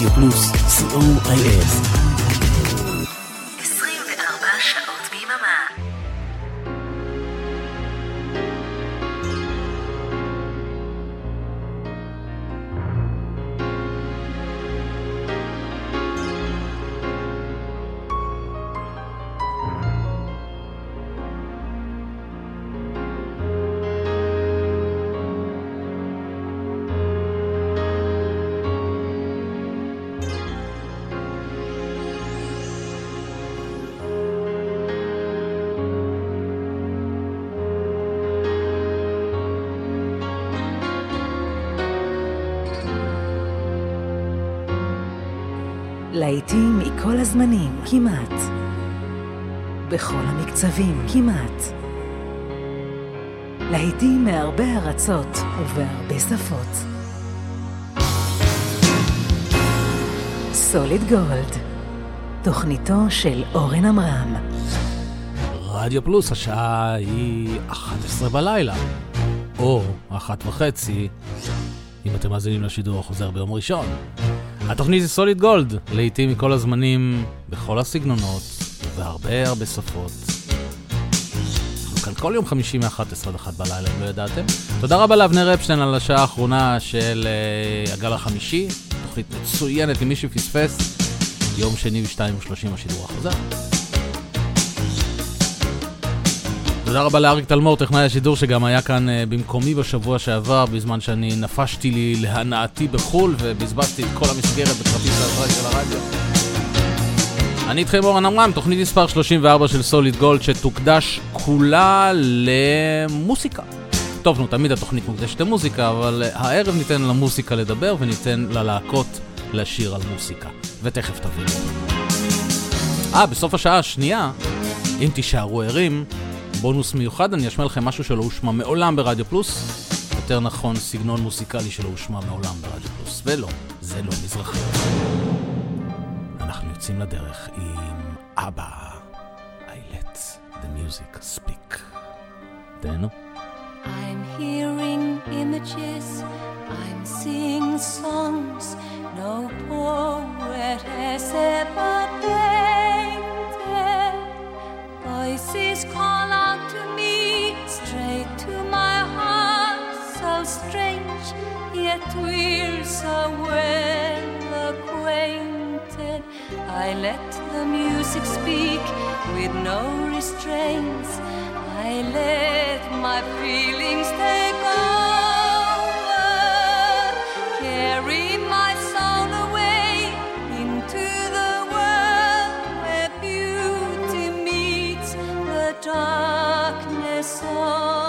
רדיו פלוס, co.il המקצבים, כמעט. להיטים מהרבה ארצות ובהרבה שפות. סוליד גולד, תוכניתו של אורן עמרם. רדיו פלוס, השעה היא 11 בלילה, או אחת וחצי, אם אתם מאזינים לשידור החוזר ביום ראשון. התוכנית היא סוליד גולד, לעיתים מכל הזמנים, בכל הסגנונות, והרבה הרבה שפות. כל יום חמישי מ-11 עד 1 בלילה, אם לא ידעתם. תודה רבה לאבנר אפשטיין על השעה האחרונה של uh, הגל החמישי, תוכנית מצוינת למי שפספס, יום שני ב-2:30 השידור החוזר. תודה רבה לאריק תלמור, טכנאי השידור, שגם היה כאן uh, במקומי בשבוע שעבר, בזמן שאני נפשתי לי להנאתי בחו"ל ובזבזתי את כל המסגרת בכרטיס האשראי של הרדיו. אני איתכם אורן עמרם, תוכנית מספר 34 של סוליד גולד, שתוקדש כולה למוסיקה. טוב, נו, תמיד התוכנית מוקדשת למוזיקה, אבל uh, הערב ניתן למוסיקה לדבר וניתן ללהקות לשיר על מוסיקה. ותכף תבינו. אה, בסוף השעה השנייה, אם תישארו ערים, בונוס מיוחד, אני אשמע לכם משהו שלא הושמע מעולם ברדיו פלוס, יותר נכון סגנון מוסיקלי שלא הושמע מעולם ברדיו פלוס, ולא, זה לא מזרחי. אנחנו יוצאים לדרך עם אבא. the music speak. Then I'm hearing images, I'm seeing songs, no poet has ever painted. Voices call out to me, straight to my heart, so strange, yet we're so well acquainted. I let the music speak with no restraints. I let my feelings take over, carry my soul away into the world where beauty meets the darkness of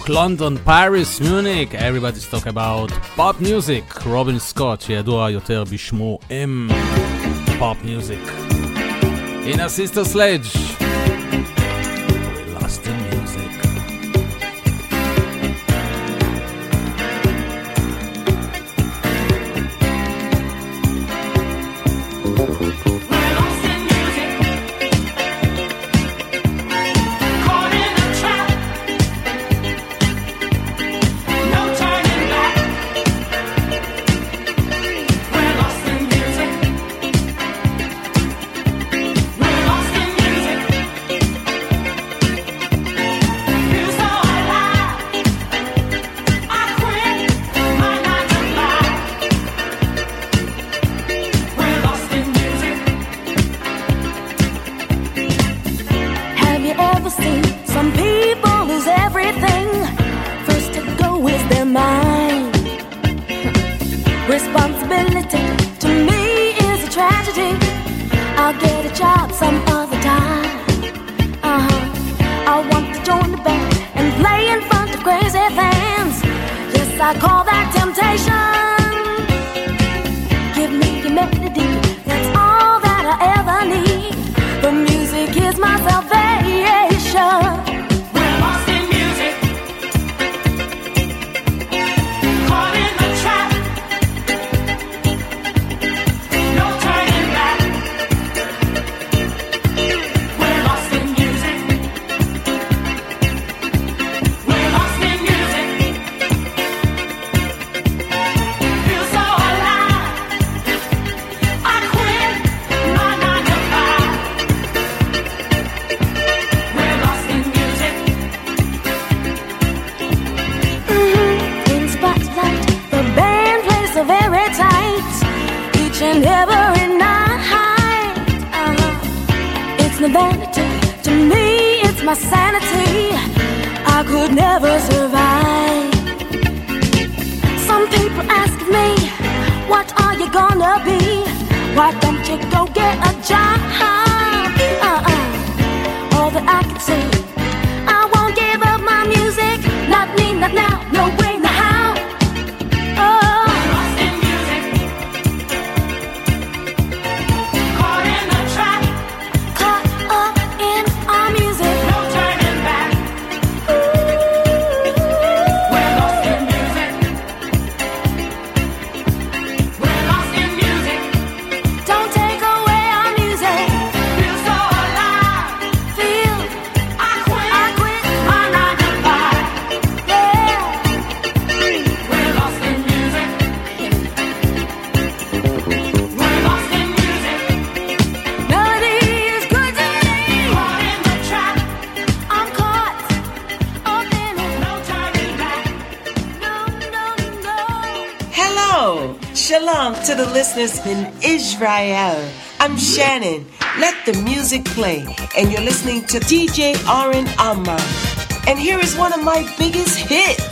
York, London, Paris, Munich, everybody's talk about pop music. רובין סקוט, שידוע יותר בשמו M, pop music. הנה סיסטר סלאג' my sanity, I could never survive. Some people ask me, What are you gonna be? Why don't you go get a job? Listeners in Israel. I'm Shannon. Let the music play. And you're listening to DJ Oren Amman. And here is one of my biggest hits.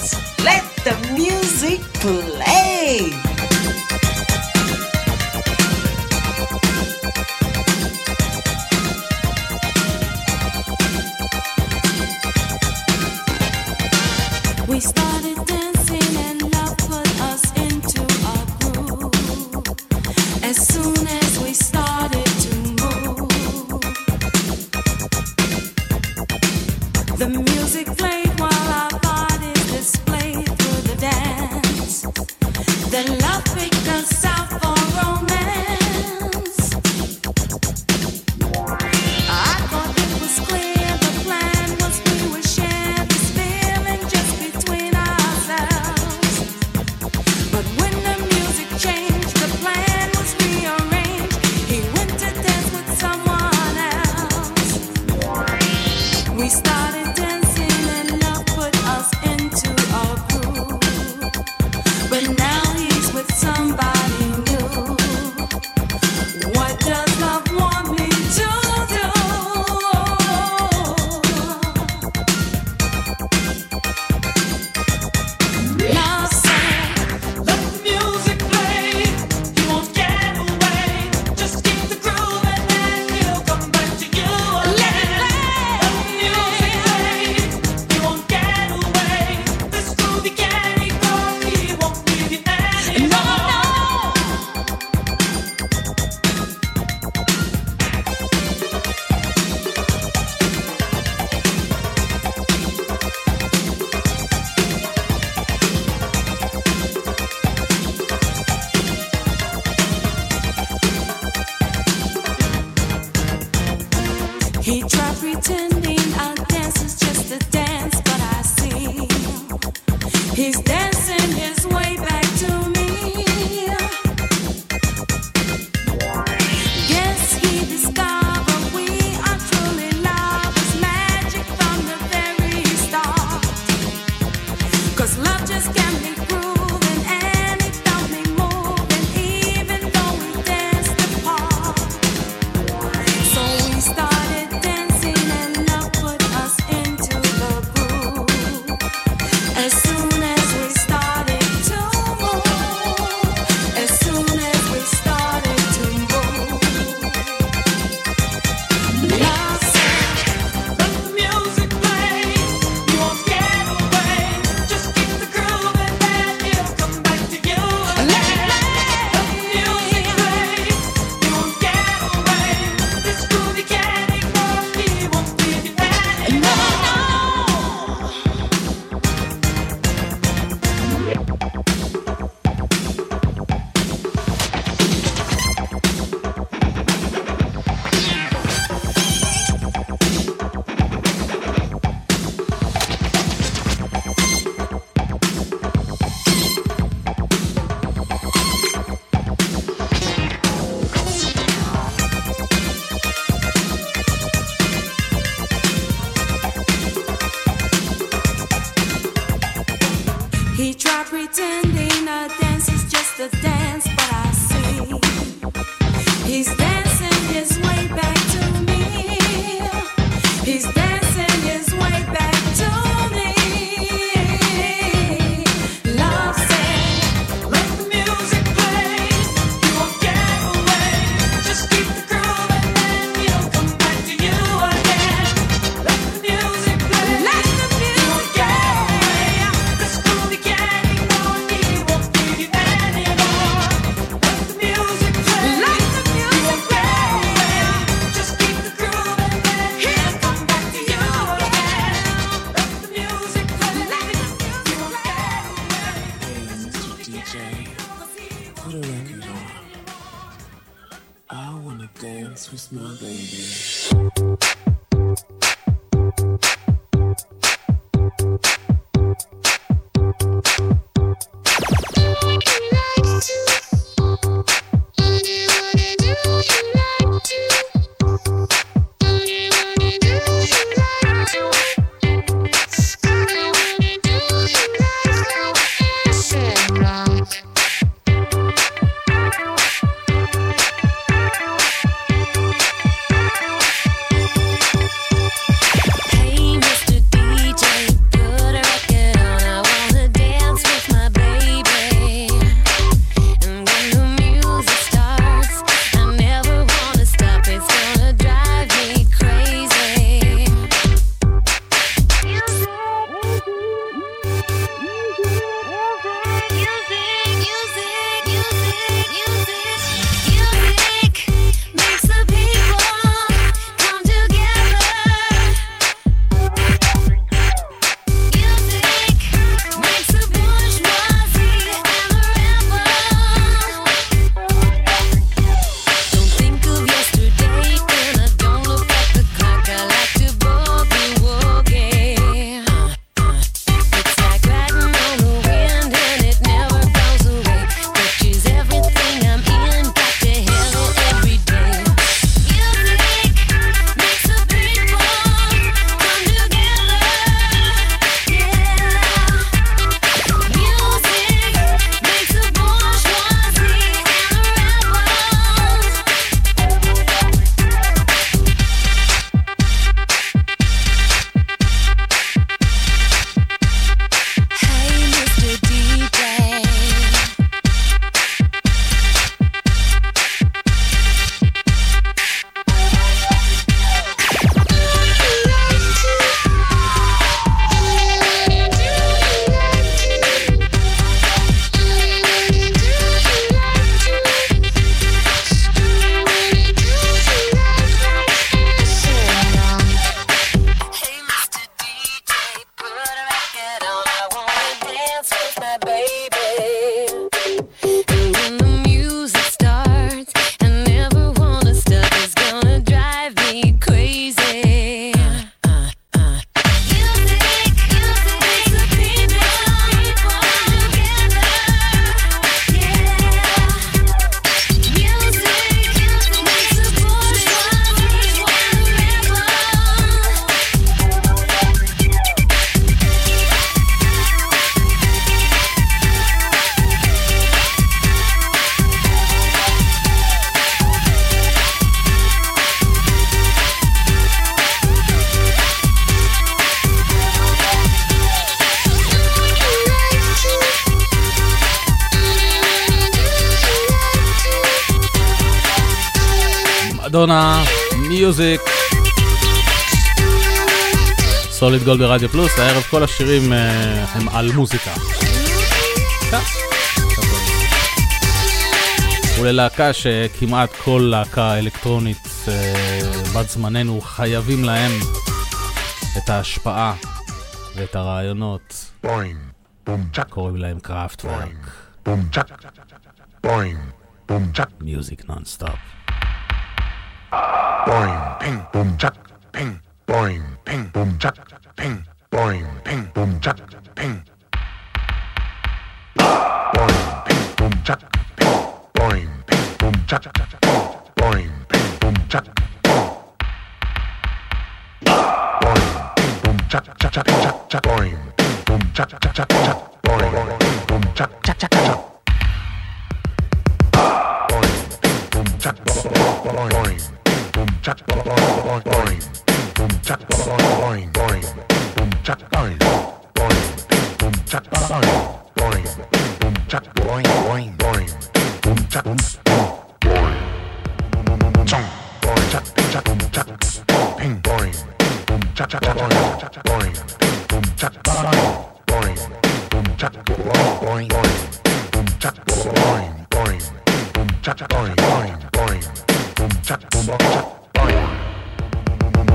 אדונה, מיוזיק. סוליד גולד ברדיו פלוס, הערב כל השירים אה, הם על מוזיקה. כן. וללהקה שכמעט כל להקה אלקטרונית אה, בת זמננו חייבים להם את ההשפעה ואת הרעיונות. קוראים להם קראפט וורק. boom, chuck, boing, boom, chuck, מיוזיק נונסטופ. Boing, ping, boom, chuck, ping, boing, ping, boom, chuck, ping, boing, ping, boom, chuck, ping, boing, ping, boom, chuck, ping, boing, ping, boom, chuck, ping, boing, ping, boom, chuck, ping, boing, ping, boom, chuck, chuck, chuck, chuck, chuck, boing, ping, boom, chuck, chuck, chuck, chuck, boing, ping, boom, chuck, chuck, chuck, chuck. Boing, ping, boom, chuck, boing, chak boing boing boom chak boing boing boing boom chak boing boing boom chak boing boing boom chak boing boing boing boom chak boom boing chong boing chak chak boom chak ping boing boom chak chak boing boing boom chak boing boing boom chak boing boing boing boom chak boing boing boom chak boing boing boing boom chak boing boing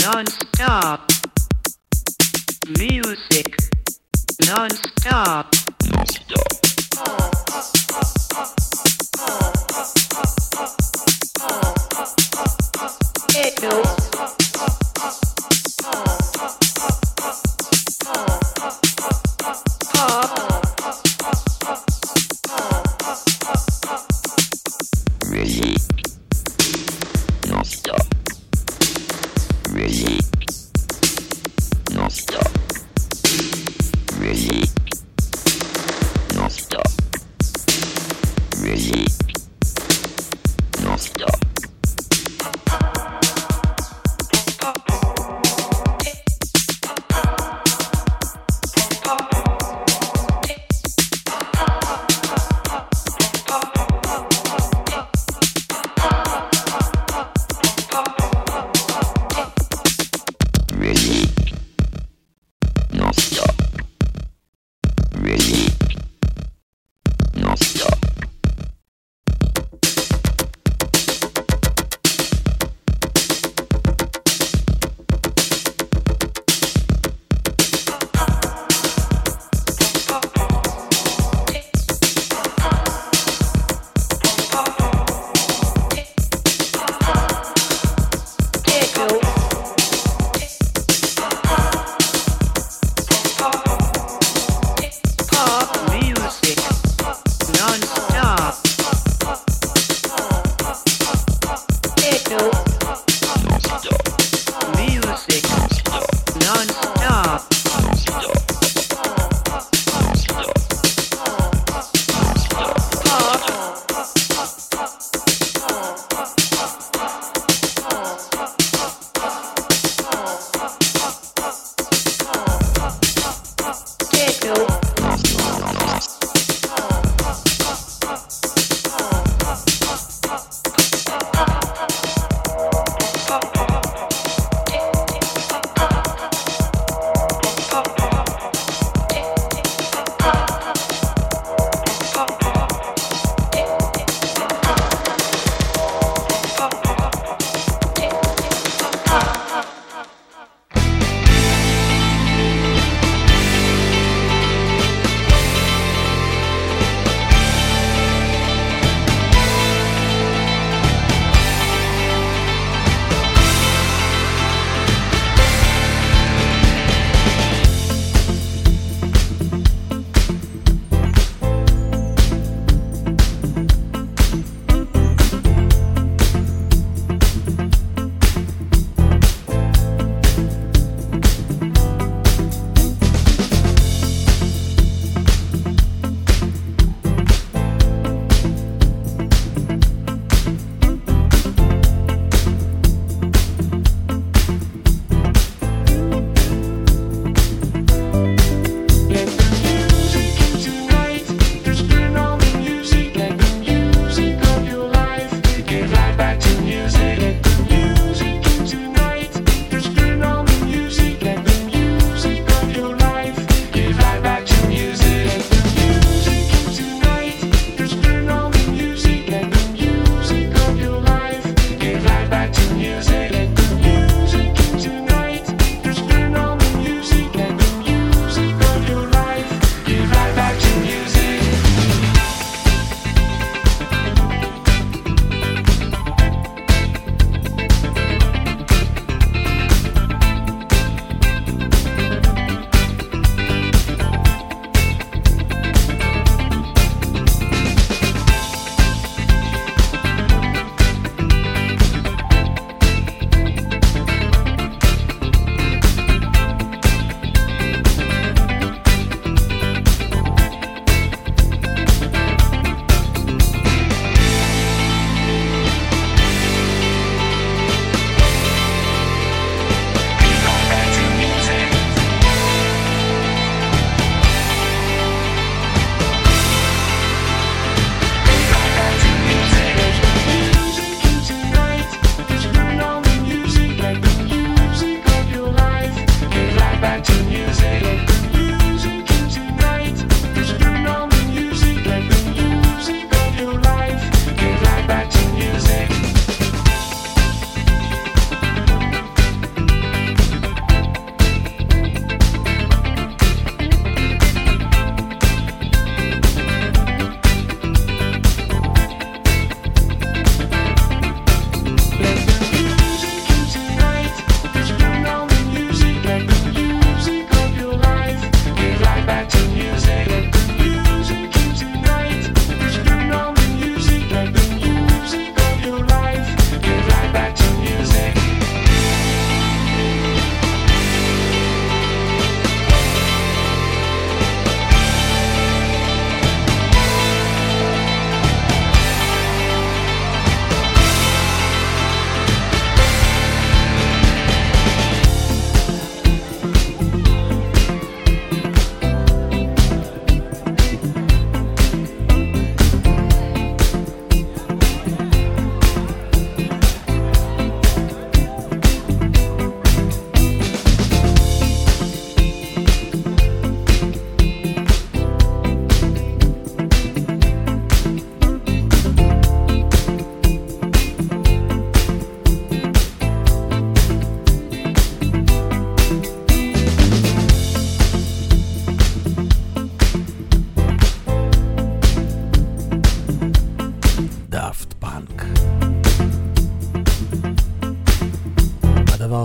non-stop. Music non-stop. Non-stop.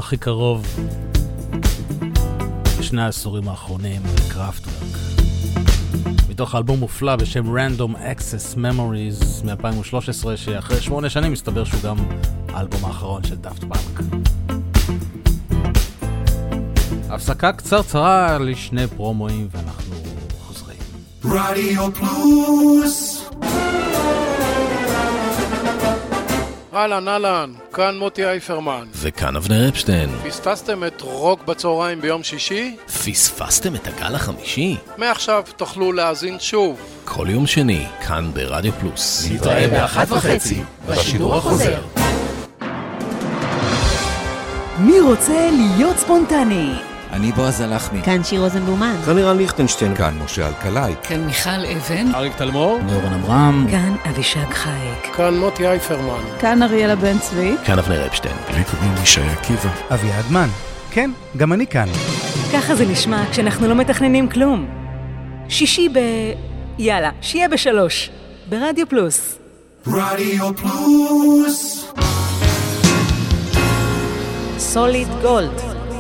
הכי קרוב בשני העשורים האחרונים לקראפטוורק. מתוך אלבום מופלא בשם Random Access Memories מ-2013, שאחרי שמונה שנים מסתבר שהוא גם האלבום האחרון של דאפט פאנק. הפסקה קצרצרה לשני פרומואים ואנחנו חוזרים. רדיו פלוס אהלן, אהלן, כאן מוטי אייפרמן. וכאן אבנר אפשטיין. פספסתם את רוק בצהריים ביום שישי? פספסתם את הגל החמישי? מעכשיו תוכלו להאזין שוב. כל יום שני, כאן ברדיו פלוס. נתראה באחת וחצי בשידור החוזר. מי רוצה להיות ספונטני? אני בועז הלחמי. כאן שיר רוזנבלומן. כאן לירן ליכטנשטיין. כאן משה אלקלעי. כאן מיכל אבן. אריק תלמור. נורן אברהם. כאן אבישג חייק. כאן מוטי אייפרמן. כאן אריאלה בן צבי. כאן אבנר אפשטיין. לי קוראים ישי עקיבא. אביעד מן. כן, גם אני כאן. ככה זה נשמע כשאנחנו לא מתכננים כלום. שישי ב... יאללה, שיהיה בשלוש. ברדיו פלוס. רדיו פלוס סוליד גולד,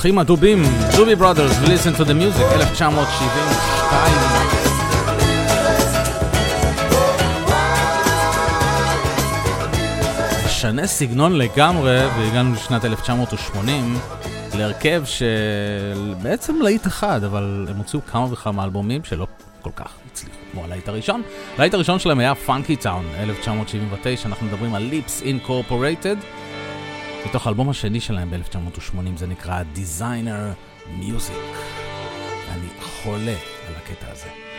האחים הדובים, דובי ברודרס, Listen to the Music, 1972. משנה סגנון לגמרי, והגענו לשנת 1980, להרכב של בעצם להיט אחד, אבל הם הוציאו כמה וכמה אלבומים שלא כל כך הצליחו, כמו הלהיט הראשון. הלהיט הראשון שלהם היה פאנקי טאון, 1979, אנחנו מדברים על ליפס אינקורפורטד. מתוך האלבום השני שלהם ב-1980, זה נקרא Designer Music. אני חולה על הקטע הזה.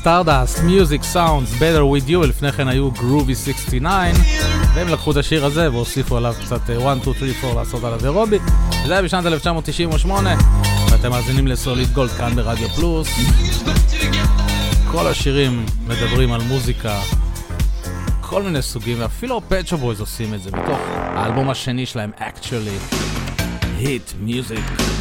Stardust, Music Sounds Better With You, ולפני כן היו Groovy 69, והם לקחו את השיר הזה והוסיפו עליו קצת אה, 1, 2, 3, 4 לעשות עליו אירובי. זה היה בשנת 1998, ואתם מאזינים לסוליד גולד כאן ברדיו פלוס. כל השירים מדברים על מוזיקה, כל מיני סוגים, ואפילו ה Pet Shop Boys עושים את זה, מתוך האלבום השני שלהם, Actually, Hit Music.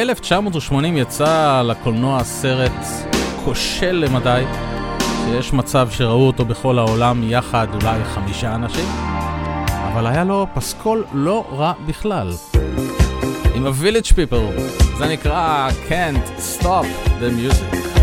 1980 יצא לקולנוע סרט כושל למדי, שיש מצב שראו אותו בכל העולם יחד אולי חמישה אנשים, אבל היה לו פסקול לא רע בכלל. עם ה-Village זה נקרא Can't Stop the Music.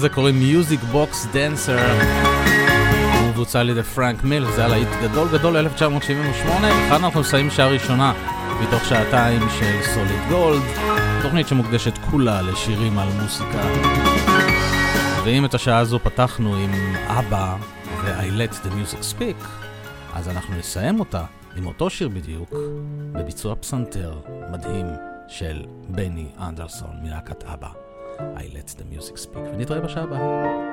הזה קוראים Music Box Dancer. הוא מבוצע על ידי פרנק מילס, זה היה להיט גדול גדול 1978, וכאן אנחנו מסיימים שעה ראשונה מתוך שעתיים של Solid Gold, תוכנית שמוקדשת כולה לשירים על מוסיקה. ואם את השעה הזו פתחנו עם אבא ו-I let the music speak, אז אנחנו נסיים אותה עם אותו שיר בדיוק, בביצוע פסנתר מדהים של בני אנדרסון מלהקת אבא. I let the music speak, ונתראה בשעה הבאה.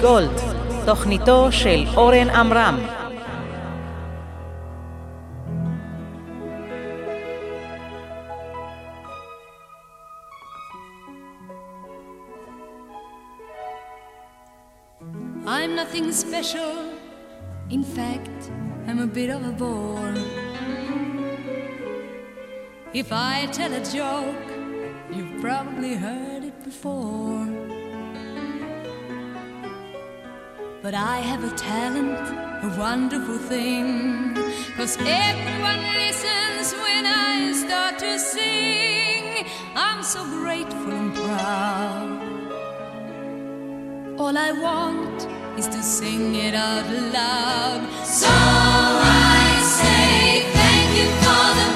גולד, תוכניתו של אורן עמרם. I'm nothing special. In fact, I'm a bit of a bore. If I tell a joke, have a talent, a wonderful thing. Cause everyone listens when I start to sing. I'm so grateful and proud. All I want is to sing it out loud. So I say thank you for the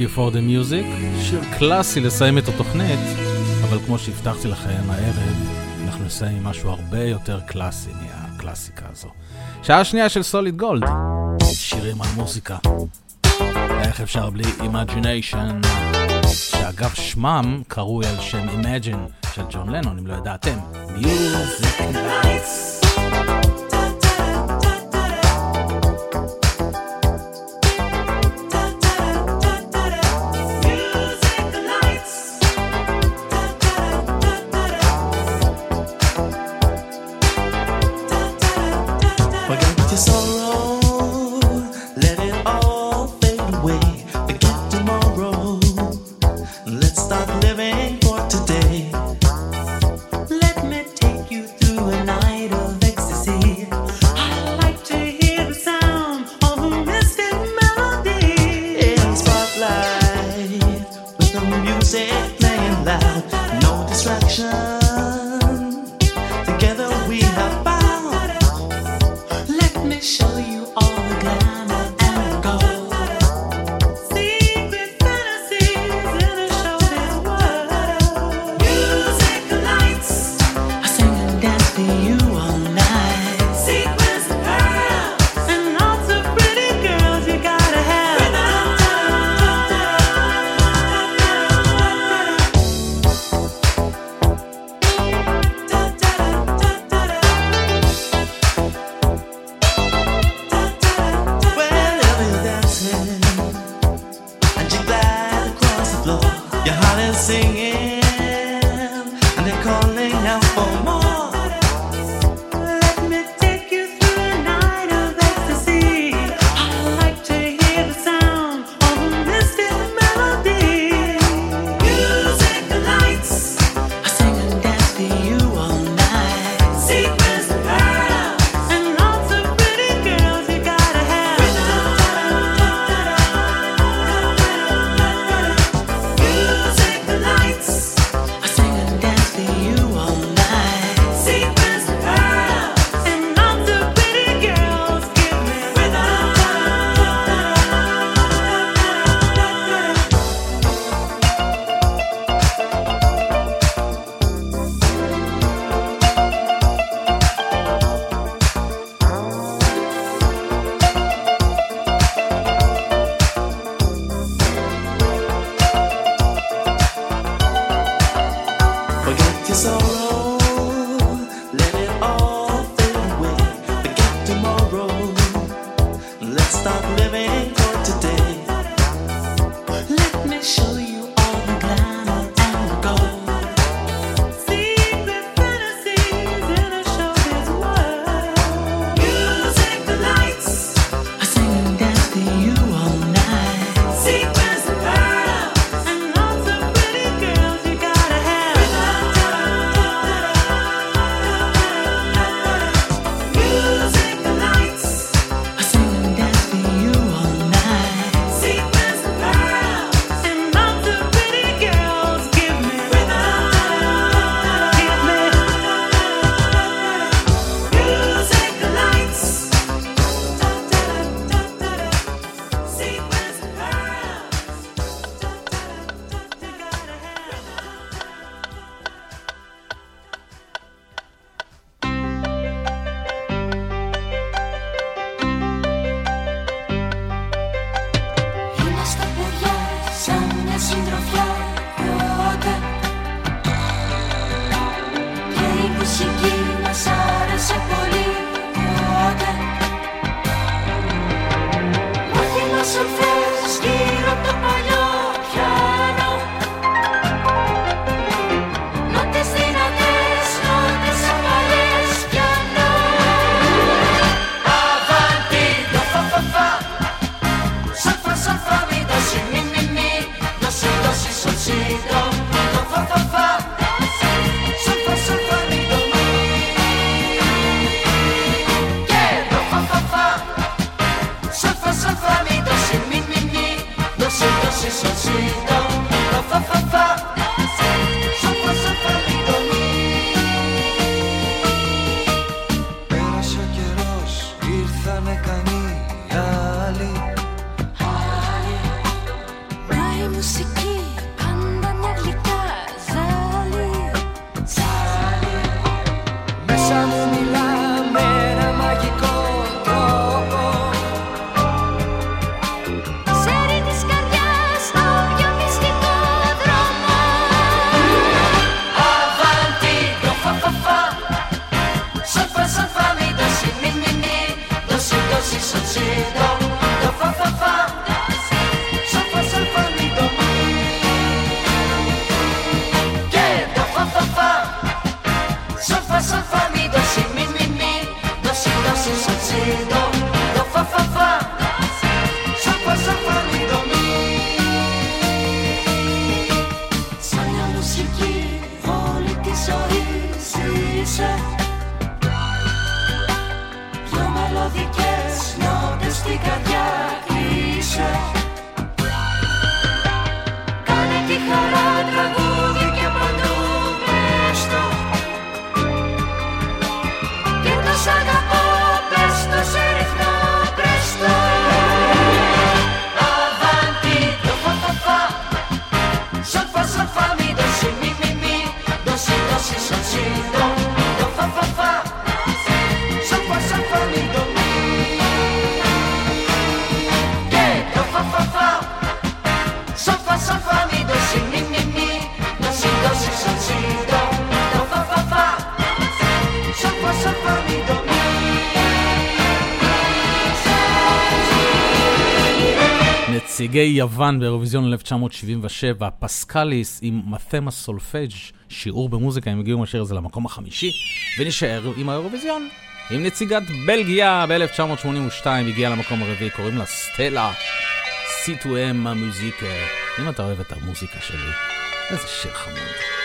you for the music, שיר קלאסי לסיים את התוכנית, אבל כמו שהבטחתי לכם הערב, אנחנו נסיים עם משהו הרבה יותר קלאסי מהקלאסיקה הזו. שעה שנייה של Solid Gold, שירים על מוזיקה. איך אפשר בלי Imagination, שאגב שמם קרוי על שם Imagine של ג'ון לנון, אם לא ידעתם. Music and Lights. נציגי יוון באירוויזיון 1977, פסקליס עם מתמה סולפג', שיעור במוזיקה, הם הגיעו עם השיר הזה למקום החמישי, ונשאר עם האירוויזיון. עם נציגת בלגיה ב-1982, הגיעה למקום הרביעי, קוראים לה סטלה. סיטואם המוזיקה. אם אתה אוהב את המוזיקה שלי, איזה שיר חמוד.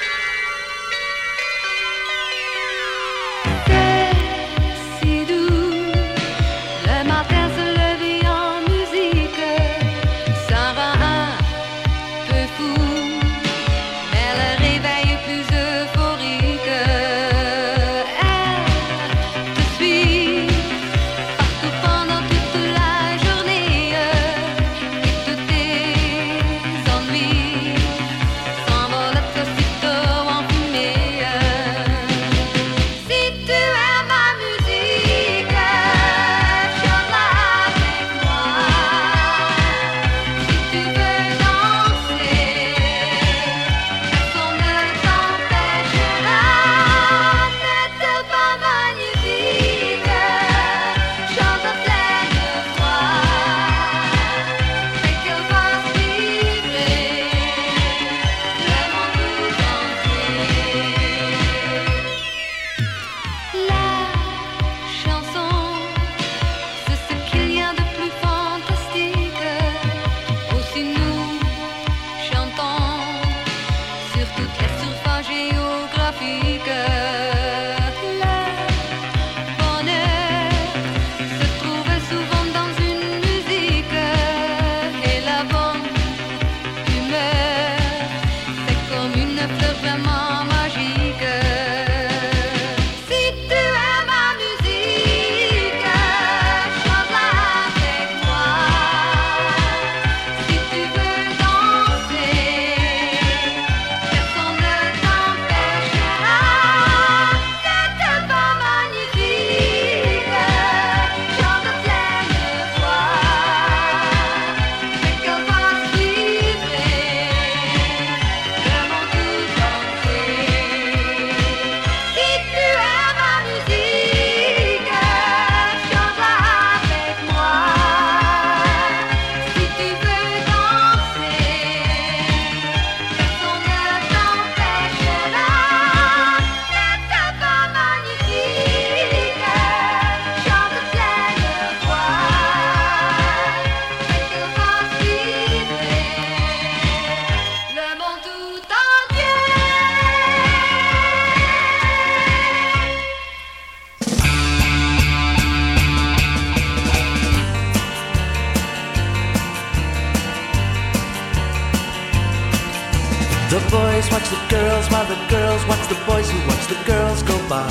By.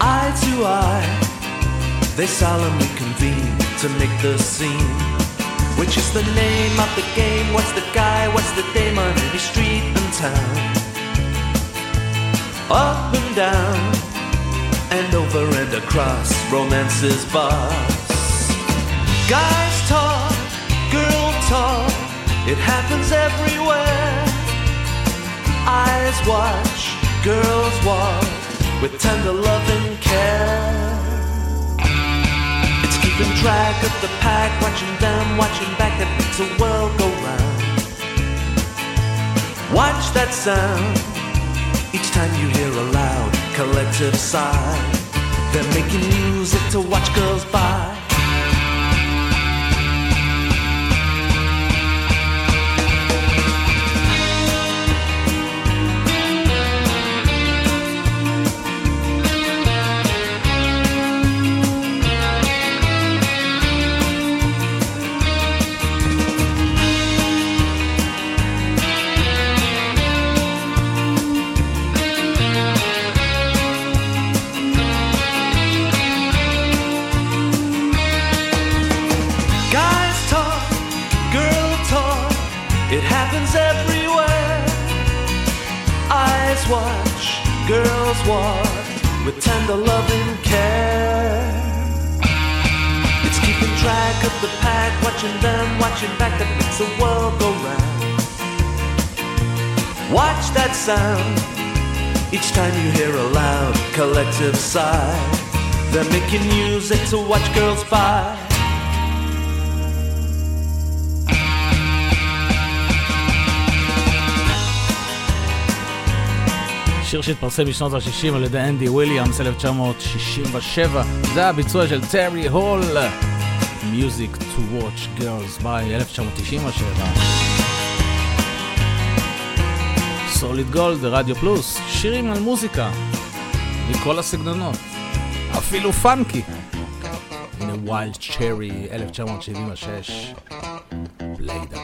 Eye to eye, they solemnly convene to make the scene. Which is the name of the game? What's the guy? What's the dame on any street in town? Up and down, and over and across romance's boss. Guys talk, girl talk, it happens everywhere. Eyes watch, girls walk with tender love and care. It's keeping track of the pack, watching them, watching back that makes the world go round. Watch that sound each time you hear a loud collective sigh. They're making music to watch girls by. Girls walk with tender love and care. It's keeping track of the pack, watching them, watching back that makes the world go round. Watch that sound each time you hear a loud collective sigh. They're making music to watch girls by. שיר שהתפרסם בשנות ה-60 על ידי אנדי וויליאמס 1967. זה הביצוע של טרי הול, Music to Watch Girls by 1997. Solid Gold ורדיו פלוס, שירים על מוזיקה, מכל הסגנונות, אפילו funky. הנה Wild Cherry 1976, play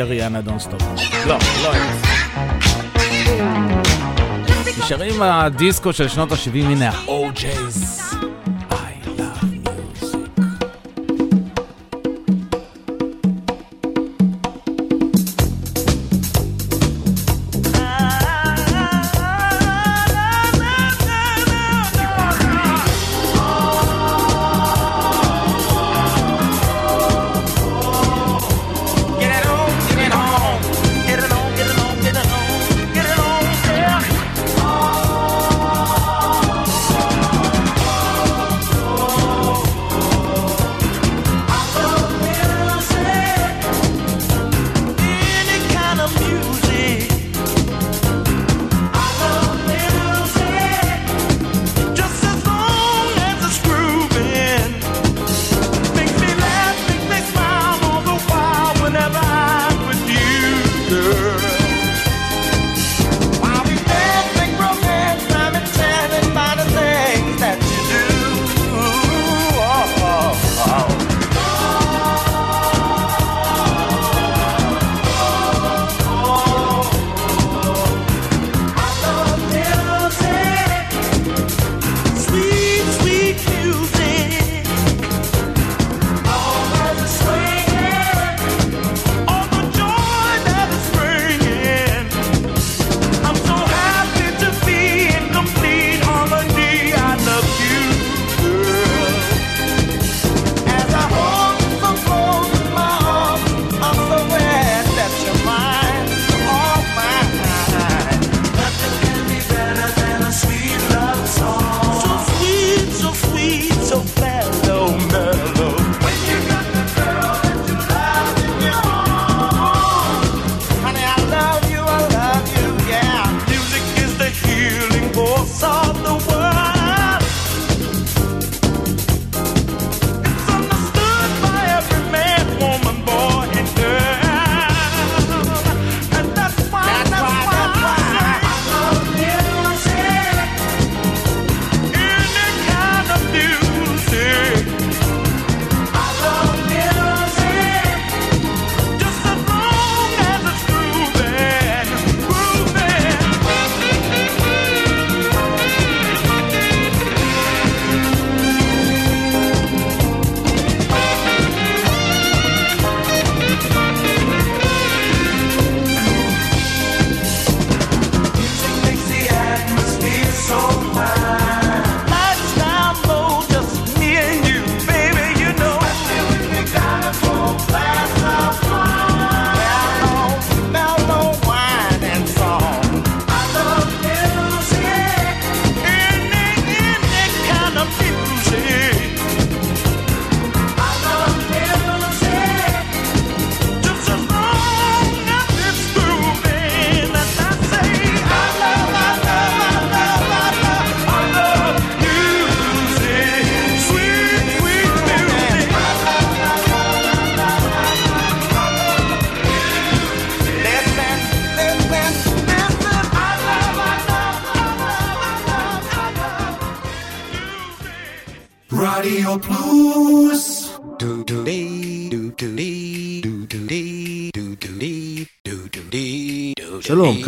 אריאנה דונסטופ. לא, לא נשארים הדיסקו של שנות ה-70, הנה ה-O.J's.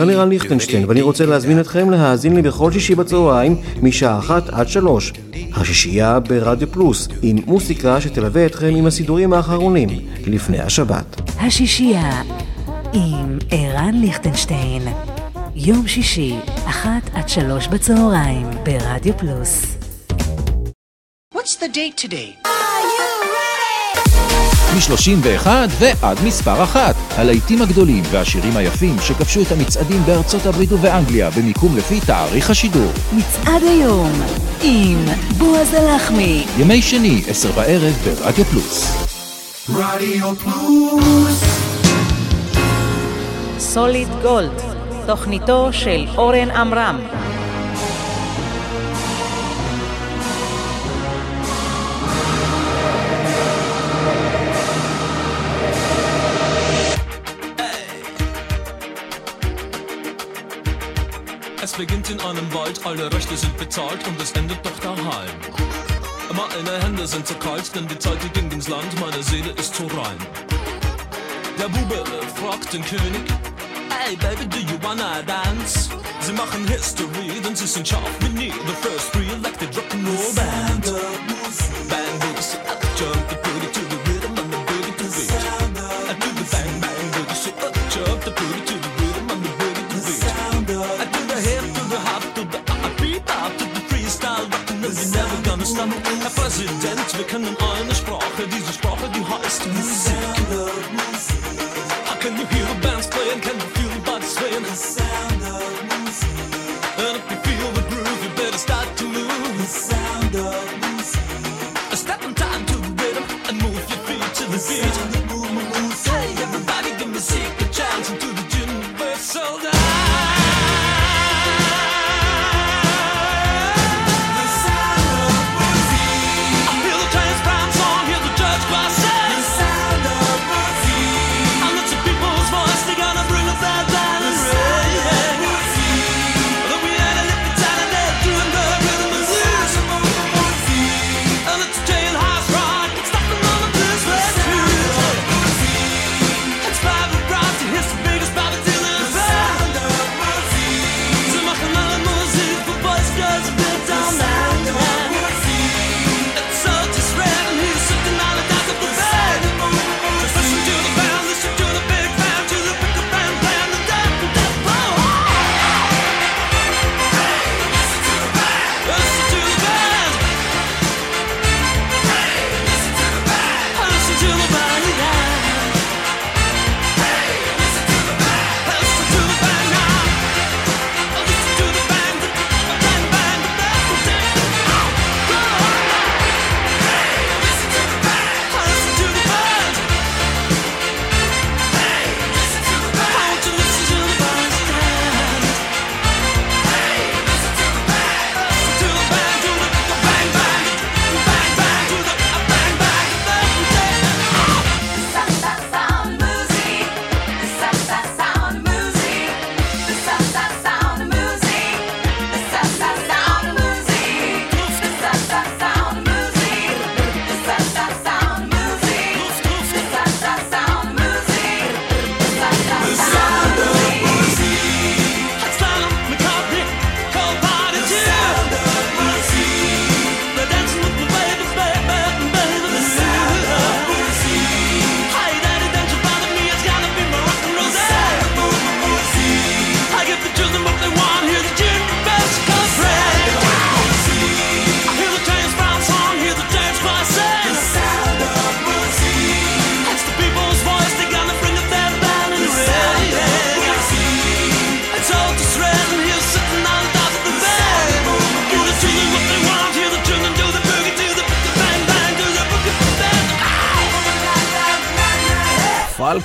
כאן ערן ליכטנשטיין, ואני רוצה להזמין אתכם להאזין לי בכל שישי בצהריים, משעה אחת עד שלוש. השישייה ברדיו פלוס, עם מוסיקה שתלווה אתכם עם הסידורים האחרונים, לפני השבת. השישייה עם ערן ליכטנשטיין, יום שישי, אחת עד שלוש בצהריים, ברדיו פלוס. What's the date today? מ-31 ועד מספר אחת. הלהיטים הגדולים והשירים היפים שכבשו את המצעדים בארצות הברית ובאנגליה במיקום לפי תאריך השידור. מצעד היום עם בועז הלחמי. ימי שני, עשר בערב ברדיו פלוס. רדיו פלוס. סוליד גולד, תוכניתו של אורן עמרם. Es beginnt in einem Wald, alle Rechte sind bezahlt und es endet doch daheim. Meine Hände sind zu kalt, denn die Zeit die ging ins Land, meine Seele ist zu rein. Der Bube fragt den König, Hey baby, do you wanna dance? Sie machen History, denn sie sind scharf wie nie. The first three, like they dropping no band. Band is action. Präsident, wir kennen eine Sprache, diese Sprache, die heißt Musik.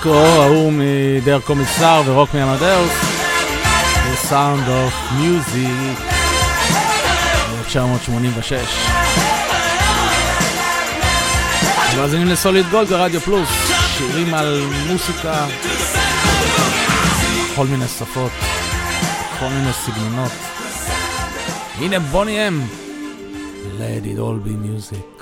פולקו, ההוא מדר קומיסר ורוק מהמדרס, זה סאונד אוף מיוזי, 1986. מאזינים לסוליד גולד ברדיו פלוס, שירים על מוסיקה, כל מיני שפות, כל מיני סגנונות. הנה בוני אם, Let it all be music.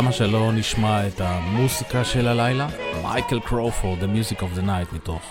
למה שלא נשמע את המוסיקה של הלילה? מייקל קרופורד, The Music of the Night מתוך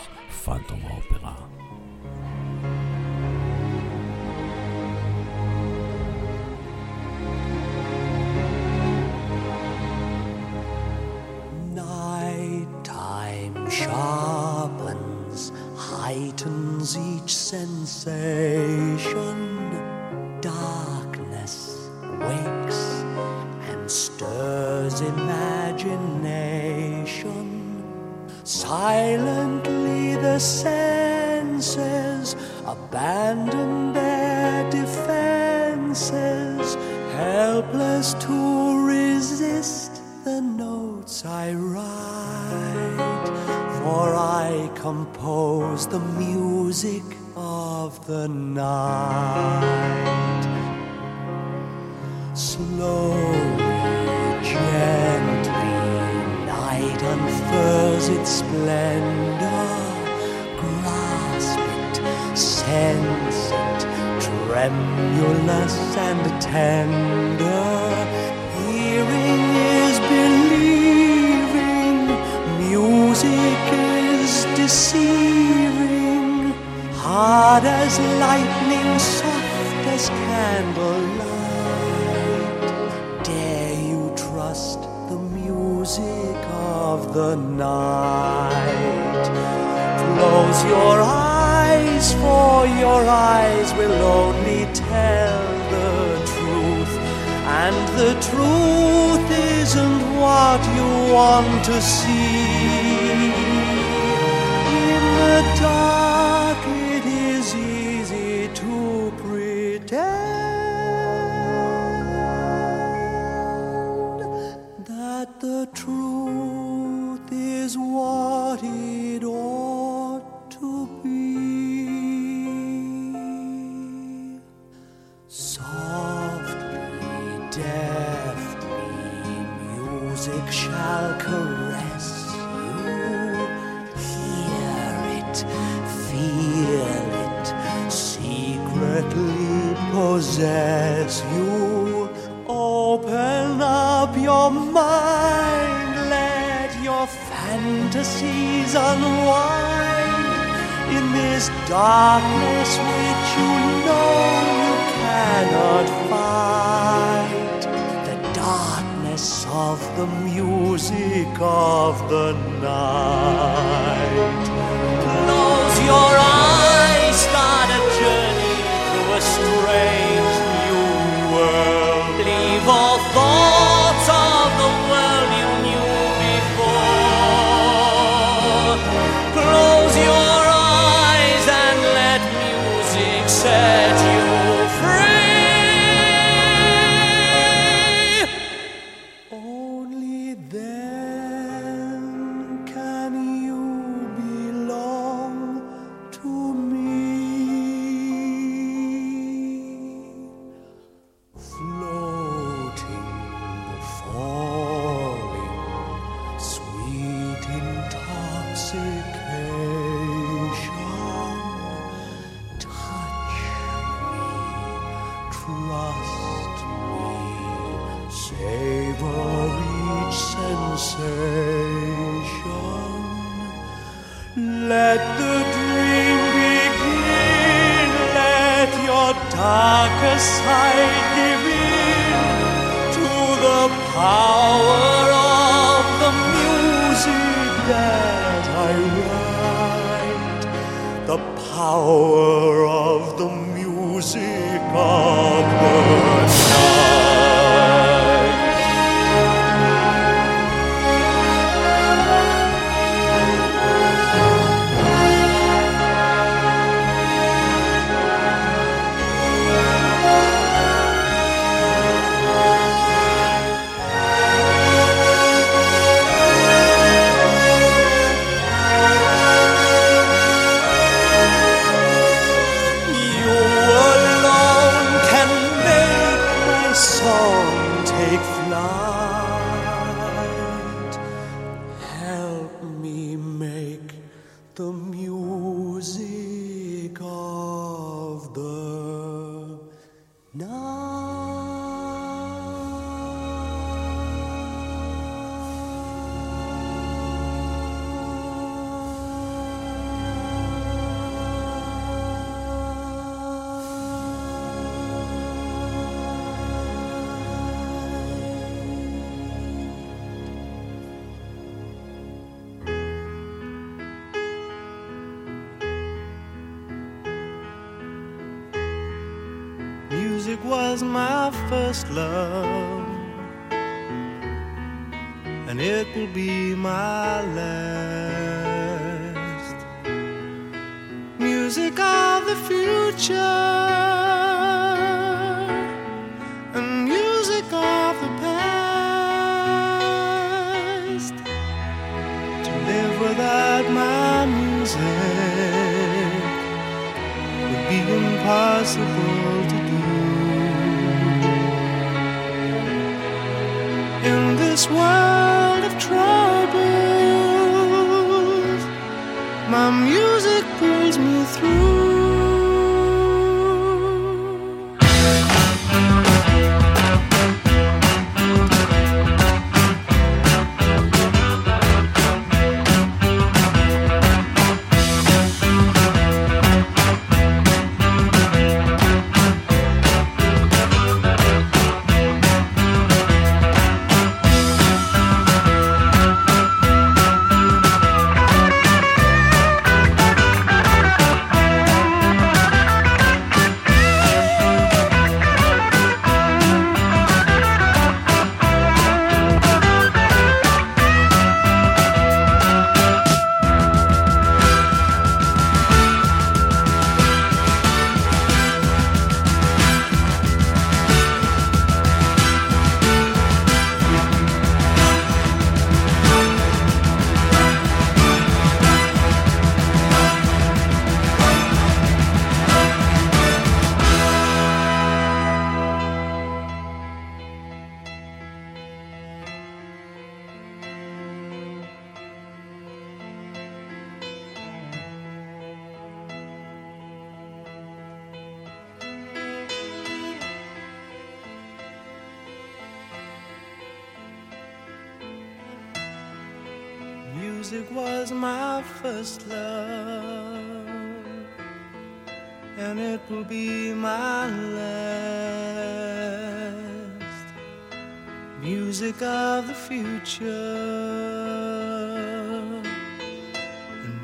the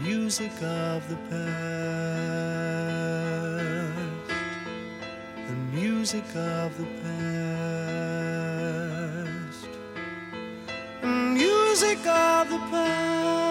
music of the past, the music of the past, the music of the past.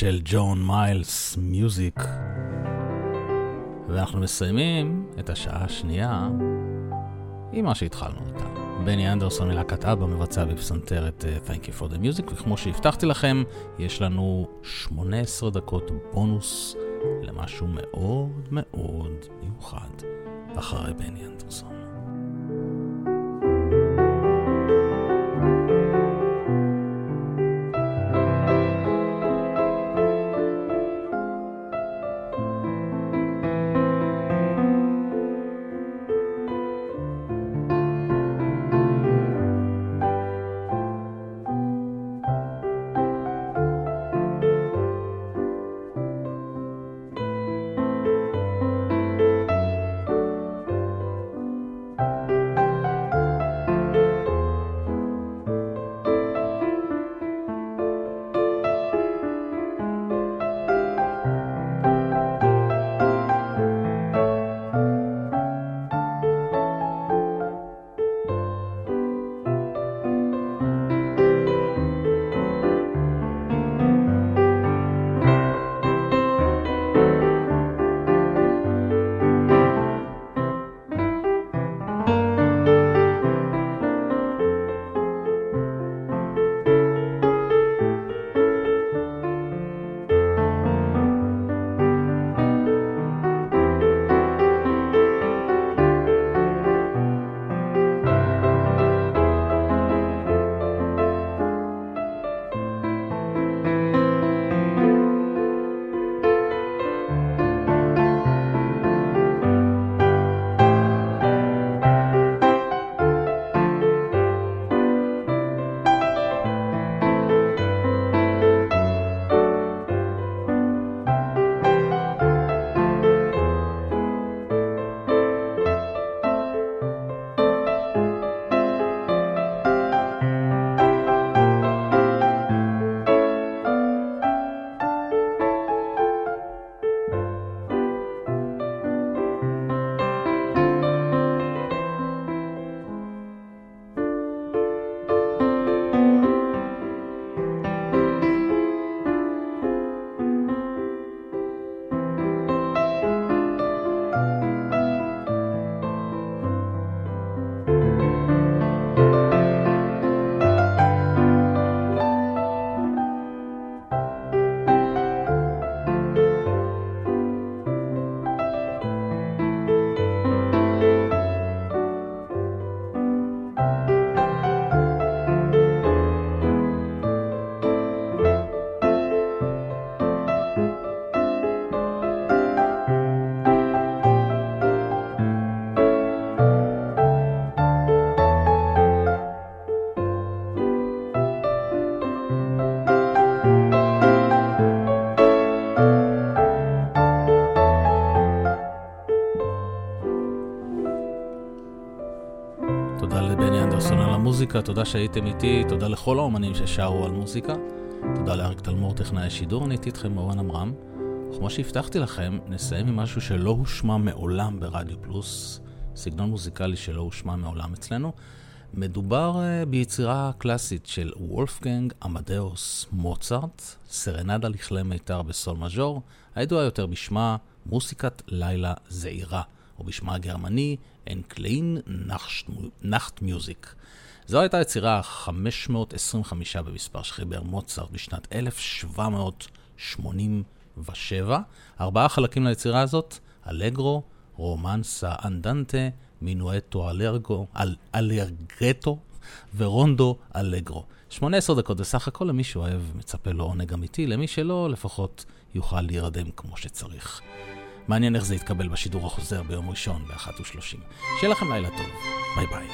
של ג'ון מיילס מיוזיק. ואנחנו מסיימים את השעה השנייה עם מה שהתחלנו איתה. בני אנדרסון מלהקת אבא מבצע בפסנתר את uh, Thank you for the music, וכמו שהבטחתי לכם, יש לנו 18 דקות בונוס למשהו מאוד מאוד מיוחד אחרי בני אנדרסון. על המוזיקה, תודה שהייתם איתי, תודה לכל האומנים ששרו על מוזיקה, תודה לאריק תלמור, טכנאי השידור, אני הייתי איתכם אורן עמרם. כמו שהבטחתי לכם, נסיים עם משהו שלא הושמע מעולם ברדיו פלוס, סגנון מוזיקלי שלא הושמע מעולם אצלנו. מדובר uh, ביצירה קלאסית של וולפגנג עמדאוס מוצרט, סרנדה לכלי מיתר בסול מז'ור, הידועה יותר בשמה מוסיקת לילה זעירה, או בשמה הגרמני Eine kleine Nachtmusik. זו הייתה יצירה ה-525 במספר שחיבר מוצרט בשנת 1787. ארבעה חלקים ליצירה הזאת, אלגרו, רומנסה אנדנטה, מינואטו אלרגו, אל, אלרגטו ורונדו אלגרו. 18 דקות בסך הכל, למי שאוהב מצפה לו עונג אמיתי, למי שלא, לפחות יוכל להירדם כמו שצריך. מעניין איך זה יתקבל בשידור החוזר ביום ראשון ב-13:30. שיהיה לכם לילה טוב, ביי ביי.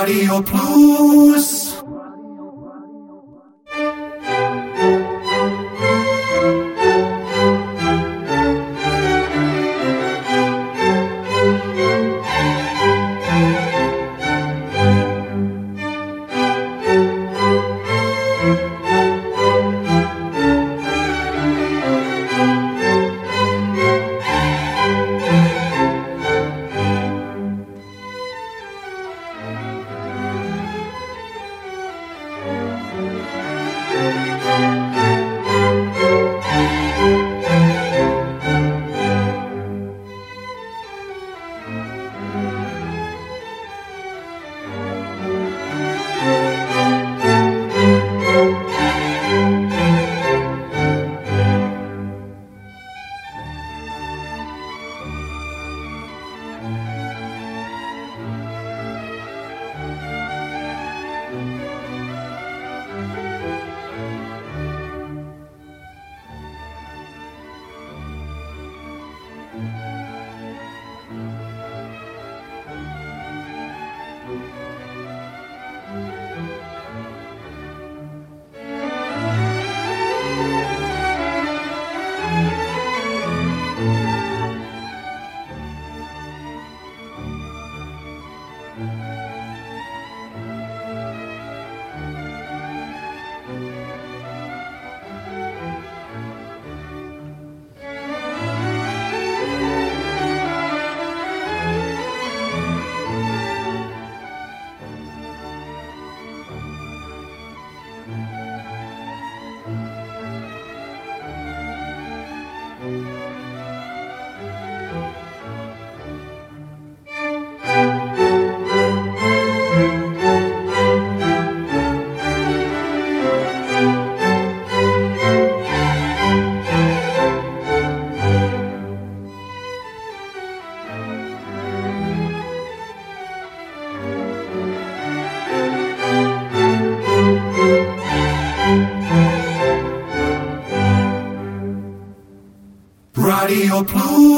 רדיו פלוס רדיו פלוס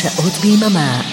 שעות ביממה.